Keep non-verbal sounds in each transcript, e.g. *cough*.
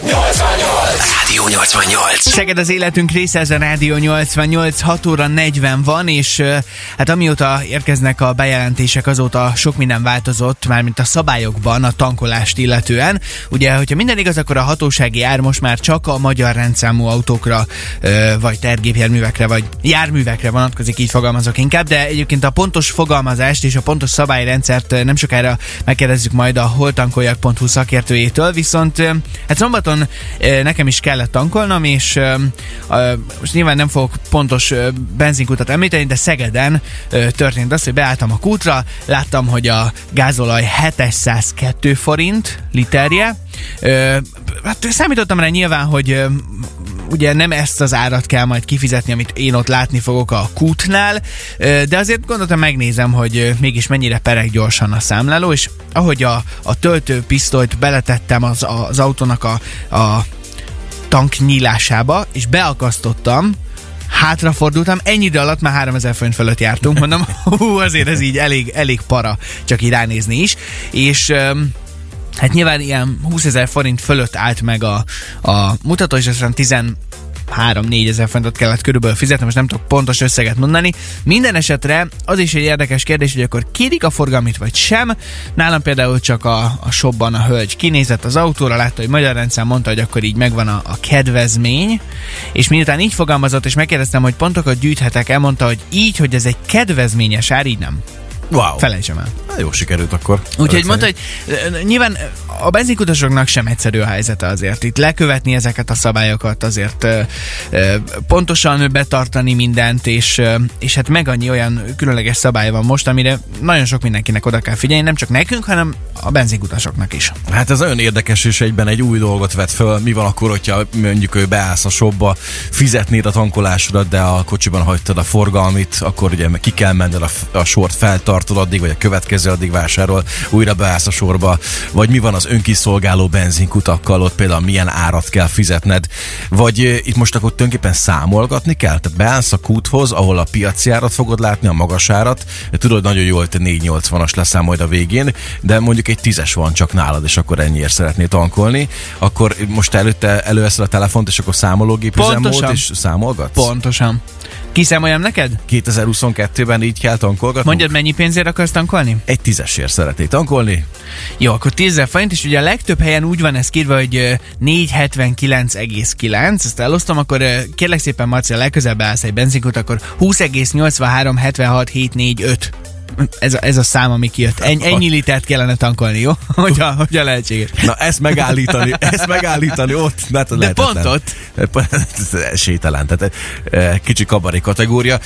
Yo extraño Rádió 88. Szeged az életünk része, ez a Rádió 88, 6 óra 40 van, és hát amióta érkeznek a bejelentések, azóta sok minden változott, mármint a szabályokban, a tankolást illetően. Ugye, hogyha minden igaz, akkor a hatósági ár most már csak a magyar rendszámú autókra, vagy tergépjárművekre, vagy járművekre vonatkozik, így fogalmazok inkább, de egyébként a pontos fogalmazást és a pontos szabályrendszert nem sokára megkérdezzük majd a holtankoljak.hu szakértőjétől, viszont hát szombaton ö, nekem is kellett tankolnom, és most nyilván nem fogok pontos benzinkutat említeni, de Szegeden történt az, hogy beálltam a kútra, láttam, hogy a gázolaj 702 forint literje. Hát számítottam rá nyilván, hogy ugye nem ezt az árat kell majd kifizetni, amit én ott látni fogok a kútnál, de azért gondoltam megnézem, hogy mégis mennyire pereg gyorsan a számláló, és ahogy a, a töltőpisztolyt beletettem az, az autónak a, a tank nyílásába, és beakasztottam, hátrafordultam, ennyi idő alatt már 3000 forint fölött jártunk, mondom, *laughs* hú, azért ez így elég, elég para, csak így ránézni is, és öm, hát nyilván ilyen 20 ezer forint fölött állt meg a, a mutató, és aztán 10 3-4 ezer forintot kellett körülbelül fizetni, most nem tudok pontos összeget mondani. Minden esetre az is egy érdekes kérdés, hogy akkor kérik a forgalmit vagy sem. Nálam például csak a, a shopban a hölgy kinézett az autóra, látta, hogy magyar rendszer mondta, hogy akkor így megvan a, a kedvezmény, és miután így fogalmazott, és megkérdeztem, hogy pontokat gyűjthetek, elmondta, hogy így, hogy ez egy kedvezményes ár, így nem. Wow. Felejtsem el. Hát jó sikerült akkor. Úgyhogy mondta, hogy nyilván a benzinkutasoknak sem egyszerű a helyzete azért. Itt lekövetni ezeket a szabályokat, azért pontosan betartani mindent, és, és hát meg annyi olyan különleges szabály van most, amire nagyon sok mindenkinek oda kell figyelni, nem csak nekünk, hanem a benzinkutasoknak is. Hát ez nagyon érdekes, és egyben egy új dolgot vet föl. Mi van akkor, hogyha mondjuk ő beállsz a shopba, fizetnéd a tankolásodat, de a kocsiban hagytad a forgalmit, akkor ugye ki kell menned a, a sort, feltartod addig, vagy a következő addig vásárol, újra beállsz a sorba, vagy mi van az önkiszolgáló benzinkutakkal, ott például milyen árat kell fizetned, vagy eh, itt most akkor tulajdonképpen számolgatni kell, tehát beállsz a kúthoz, ahol a piaci árat fogod látni, a magas árat, tudod nagyon jól, hogy te 480-as leszel majd a végén, de mondjuk egy tízes van csak nálad, és akkor ennyiért szeretnél tankolni, akkor most előtte előveszed a telefont, és akkor számológép üzemmód, Pontosan. és számolgatsz? Pontosan. Kiszámoljam neked? 2022-ben így kell tankolgatni? Mondjad, mennyi pénzért akarsz tankolni? Egy tízesért szeretnél tankolni? Jó, akkor 10 ezer forint, és ugye a legtöbb helyen úgy van ez kírva, hogy ö, 479,9, ezt elosztom, akkor kérlek szépen Marci, legközelebb állsz egy benzinkút, akkor 20,83 76 745. Ez a, ez a szám, ami kijött. Ennyi, ennyi litert kellene tankolni, jó? *laughs* Hogyha, hogyha lehetséges. Na ezt megállítani, ezt megállítani ott, hát De lehetetlen. pont ott. Esélytelen, tehát eh, kicsi kabari kategória.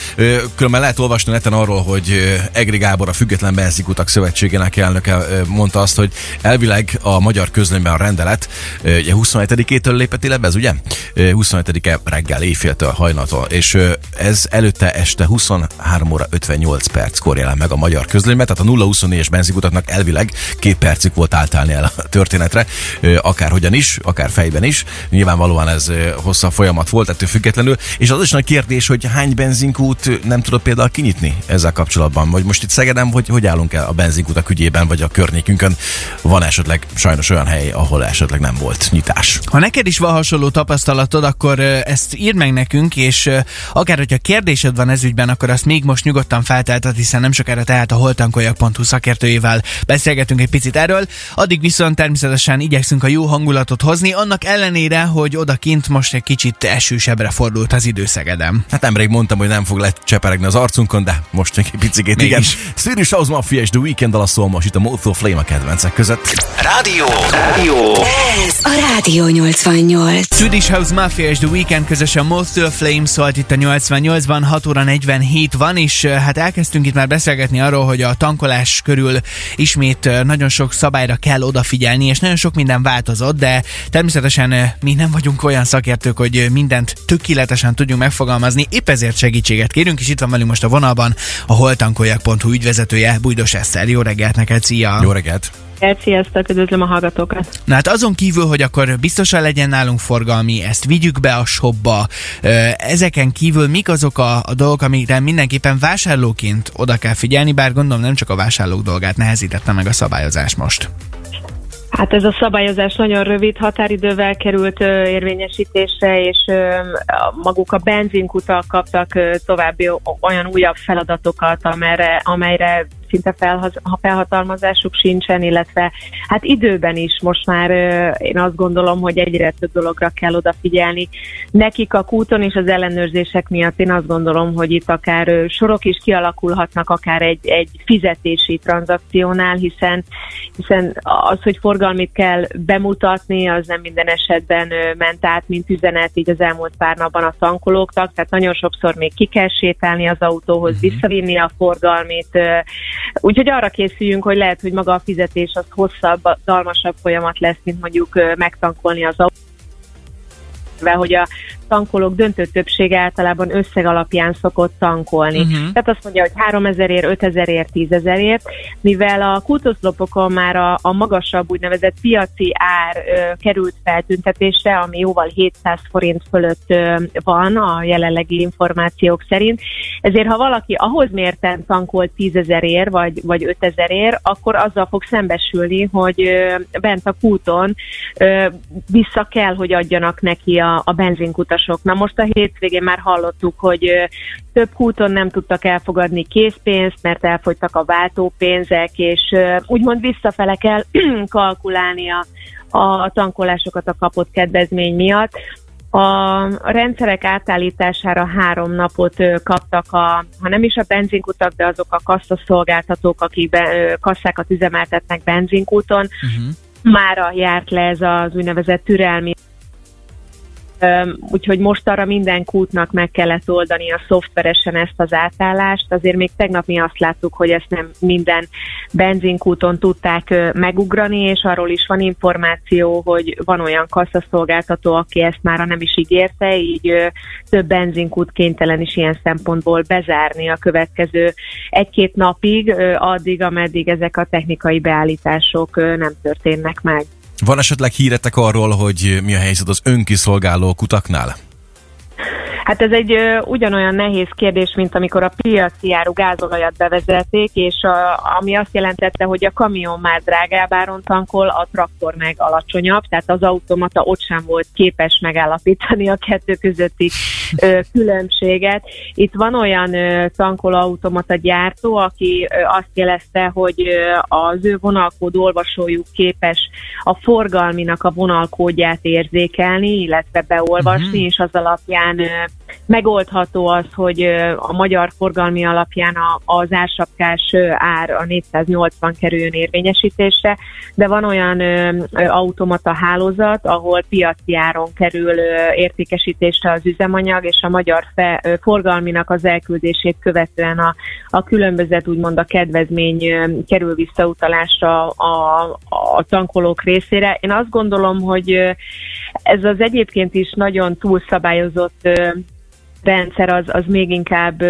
Különben lehet olvasni neten arról, hogy Egri Gábor, a Független Benzinkutak Szövetségének elnöke mondta azt, hogy elvileg a magyar közlönyben a rendelet ugye 27-től lépett életbe, ez ugye? Eh, 27-e reggel éjféltől hajnaltól, és ez előtte este 23 óra 58 perckor jelent meg a magyar közlönyben, tehát a 0-24-es benzinkutaknak elvileg két percig volt átállni el a történetre, akárhogyan is, akár fejben is. Nyilvánvalóan ez hosszabb folyamat volt ettől függetlenül, és az is nagy kérdés, hogy hány benzinkút nem tudod például kinyitni ezzel kapcsolatban, vagy most itt Szegeden, hogy hogy állunk el a benzinkutak ügyében, vagy a környékünkön van esetleg sajnos olyan hely, ahol esetleg nem volt nyitás. Ha neked is van hasonló tapasztalatod, akkor ezt írd meg nekünk, és akár hogyha kérdésed van ez ügyben, akkor azt még most nyugodtan felteltet, hiszen nem sokára tehát a holtankoljak.hu szakértőjével beszélgetünk egy picit erről. Addig viszont természetesen igyekszünk a jó hangulatot hozni, annak ellenére, hogy odakint most egy kicsit esősebbre fordult az időszegedem. Hát nemrég mondtam, hogy nem fog lecseperegni az arcunkon, de most még egy picit igen. Swedish House Mafia és The Weekend a szól most itt a Moth of Flame a kedvencek között. Rádió. Rádió. Ez a Rádió 88. Swedish House Mafia és The Weekend közösen Most of Flame szólt itt a 88-ban, 6 óra 47 van, és uh, hát elkezdtünk itt már beszélgetni arról, hogy a tankolás körül ismét nagyon sok szabályra kell odafigyelni, és nagyon sok minden változott, de természetesen mi nem vagyunk olyan szakértők, hogy mindent tökéletesen tudjunk megfogalmazni, épp ezért segítséget kérünk, és itt van velünk most a vonalban a holtankoljak.hu ügyvezetője, Bújdos Eszter. Jó reggelt neked, szia! Jó reggelt! Sziasztok, üdvözlöm a hallgatókat. Na hát azon kívül, hogy akkor biztosan legyen nálunk forgalmi, ezt vigyük be a shopba, ezeken kívül mik azok a, a dolgok, amikre mindenképpen vásárlóként oda kell figyelni, bár gondolom nem csak a vásárlók dolgát nehezítette meg a szabályozás most. Hát ez a szabályozás nagyon rövid határidővel került érvényesítésre, és maguk a benzinkutak kaptak további olyan újabb feladatokat, amelyre, amelyre szinte felhaz, felhatalmazásuk sincsen, illetve hát időben is most már én azt gondolom, hogy egyre több dologra kell odafigyelni. Nekik a kúton és az ellenőrzések miatt én azt gondolom, hogy itt akár sorok is kialakulhatnak, akár egy, egy fizetési tranzakciónál, hiszen, hiszen az, hogy forgalmit kell bemutatni, az nem minden esetben ment át, mint üzenet így az elmúlt pár napban a tankolóknak, tehát nagyon sokszor még ki kell sétálni az autóhoz, uh-huh. visszavinni a forgalmit, Úgyhogy arra készüljünk, hogy lehet, hogy maga a fizetés az hosszabb, dalmasabb folyamat lesz, mint mondjuk megtankolni az autót hogy a tankolók döntő többsége általában összeg alapján szokott tankolni. Uh-huh. Tehát azt mondja, hogy 3000 ér, 5000 ér, 10 ért, mivel a kultuszlopokon már a, a magasabb úgynevezett piaci ár ö, került feltüntetésre, ami jóval 700 forint fölött ö, van a jelenlegi információk szerint. Ezért ha valaki ahhoz mérten tankol 10 ezer ér, vagy, vagy 5000 ér, akkor azzal fog szembesülni, hogy ö, bent a kúton ö, vissza kell, hogy adjanak neki a, a benzinkutat utasok. Na most a hétvégén már hallottuk, hogy több kúton nem tudtak elfogadni készpénzt, mert elfogytak a váltópénzek, és úgymond visszafele kell *clears throat* kalkulálni a, a tankolásokat a kapott kedvezmény miatt. A rendszerek átállítására három napot kaptak, a, ha nem is a benzinkutak, de azok a kasszaszolgáltatók, akik be, kasszákat üzemeltetnek benzinkúton. Uh-huh. Mára járt le ez az úgynevezett türelmi úgyhogy most arra minden kútnak meg kellett oldani a szoftveresen ezt az átállást. Azért még tegnap mi azt láttuk, hogy ezt nem minden benzinkúton tudták megugrani, és arról is van információ, hogy van olyan kasszaszolgáltató, aki ezt már nem is ígérte, így több benzinkút kénytelen is ilyen szempontból bezárni a következő egy-két napig, addig, ameddig ezek a technikai beállítások nem történnek meg. Van esetleg híretek arról, hogy mi a helyzet az önkiszolgáló kutaknál? Hát ez egy ö, ugyanolyan nehéz kérdés, mint amikor a piaci áru gázolajat bevezették, és a, ami azt jelentette, hogy a kamion már drágább áron tankol, a traktor meg alacsonyabb, tehát az automata ott sem volt képes megállapítani a kettő közötti különbséget. Itt van olyan tankolóautomata gyártó, aki azt jelezte, hogy az ő vonalkód olvasójuk képes a forgalminak a vonalkódját érzékelni, illetve beolvasni, uh-huh. és az alapján megoldható az, hogy a magyar forgalmi alapján az ársapkás ár a 480 kerüljön érvényesítésre, de van olyan automata hálózat, ahol piaci áron kerül értékesítésre az üzemanyag, és a magyar fe, forgalminak az elküldését követően a, a különbözet, úgymond a kedvezmény kerül visszautalásra a, a tankolók részére. Én azt gondolom, hogy ez az egyébként is nagyon túlszabályozott rendszer az, az még inkább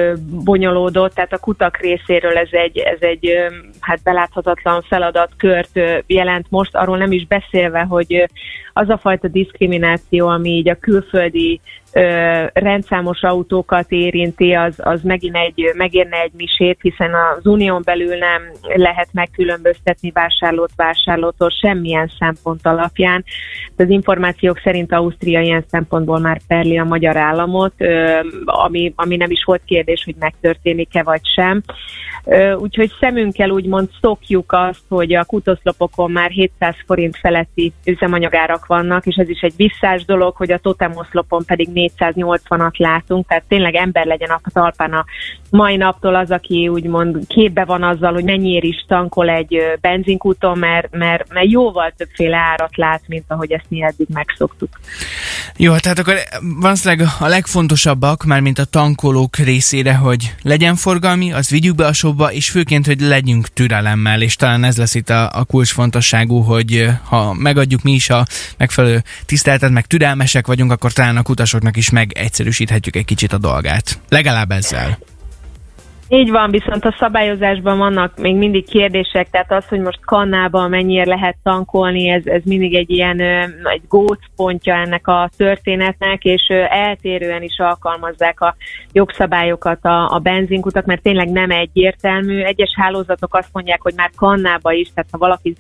bonyolódott, tehát a kutak részéről ez egy, ez egy hát beláthatatlan feladatkört jelent most, arról nem is beszélve, hogy az a fajta diszkrimináció, ami így a külföldi rendszámos autókat érinti, az, az megint egy, megérne egy misét, hiszen az unión belül nem lehet megkülönböztetni vásárlót vásárlótól semmilyen szempont alapján. Az információk szerint Ausztria ilyen szempontból már perli a magyar államot, ami, ami nem is volt kérdés, hogy megtörténik-e vagy sem. Úgyhogy szemünkkel úgymond szokjuk azt, hogy a kutoszlopokon már 700 forint feletti üzemanyagárak vannak, és ez is egy visszás dolog, hogy a totemoszlopon pedig 480-at látunk, tehát tényleg ember legyen a talpán a mai naptól az, aki úgymond képbe van azzal, hogy mennyiért is tankol egy benzinkúton, mert, mert, mert jóval többféle árat lát, mint ahogy ezt mi eddig megszoktuk. Jó, tehát akkor valószínűleg a legfontosabbak, már mint a tankolók részére, hogy legyen forgalmi, az vigyük be a showba, és főként, hogy legyünk türelemmel, és talán ez lesz itt a, a kulcsfontosságú, hogy ha megadjuk mi is a megfelelő tiszteletet, meg türelmesek vagyunk, akkor talán a kutasoknak is megegyszerűsíthetjük egy kicsit a dolgát. Legalább ezzel. Így van, viszont a szabályozásban vannak még mindig kérdések, tehát az, hogy most kannában mennyire lehet tankolni, ez, ez mindig egy ilyen egy gócpontja ennek a történetnek, és eltérően is alkalmazzák a jogszabályokat a, a benzinkutak, mert tényleg nem egyértelmű. Egyes hálózatok azt mondják, hogy már kannába is, tehát ha valaki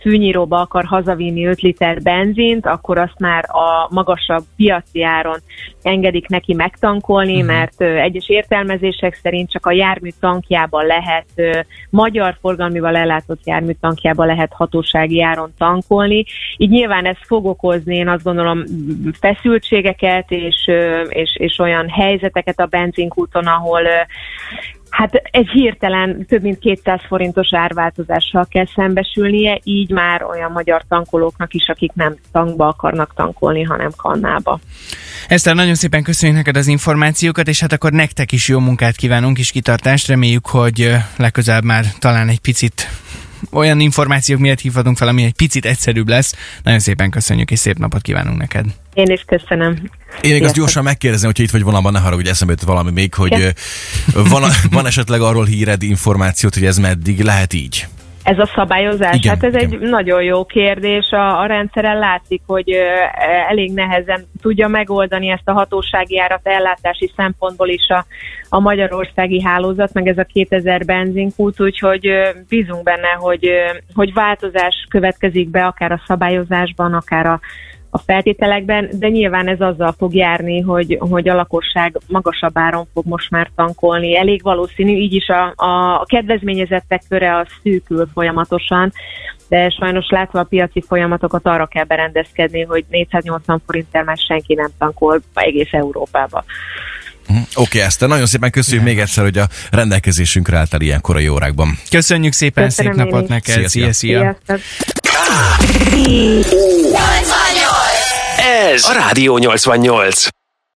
fűnyíróba akar hazavinni 5 liter benzint, akkor azt már a magasabb piaci áron engedik neki megtankolni, uh-huh. mert egyes értelmezések szerint csak a jármű tankjában lehet, magyar forgalmival ellátott jármű tankjában lehet hatósági áron tankolni. Így nyilván ez fog okozni, én azt gondolom, feszültségeket és, és, és olyan helyzeteket a benzinkúton, ahol Hát egy hirtelen több mint 200 forintos árváltozással kell szembesülnie, így már olyan magyar tankolóknak is, akik nem tankba akarnak tankolni, hanem kannába. Eszter, nagyon szépen köszönjük neked az információkat, és hát akkor nektek is jó munkát kívánunk, és kitartást. Reméljük, hogy legközelebb már talán egy picit olyan információk miatt hívhatunk fel, ami egy picit egyszerűbb lesz. Nagyon szépen köszönjük, és szép napot kívánunk neked. Én is köszönöm. Én még azt gyorsan megkérdezem, hogy itt vagy valamiban, ne haragudj, eszembe jött valami még, hogy van, van esetleg arról híred információt, hogy ez meddig lehet így? Ez a szabályozás? Igen, hát ez igen. egy nagyon jó kérdés. A, a rendszeren látszik, hogy elég nehezen tudja megoldani ezt a hatósági árat ellátási szempontból is a, a magyarországi hálózat, meg ez a 2000 benzinkút, úgyhogy bízunk benne, hogy, hogy változás következik be akár a szabályozásban, akár a a feltételekben, de nyilván ez azzal fog járni, hogy, hogy a lakosság magasabb áron fog most már tankolni. Elég valószínű, így is a, a kedvezményezettek köre az szűkül folyamatosan, de sajnos látva a piaci folyamatokat arra kell berendezkedni, hogy 480 forinttel már senki nem tankol egész Európába. Mhm. Oké, okay, ezt nagyon szépen köszönjük Igen. még egyszer, hogy a rendelkezésünkre álltál ilyen korai órákban. Köszönjük szépen, Köszönöm szép napot neked. Szia, szia. szia. szia. Ez a Rádió 88.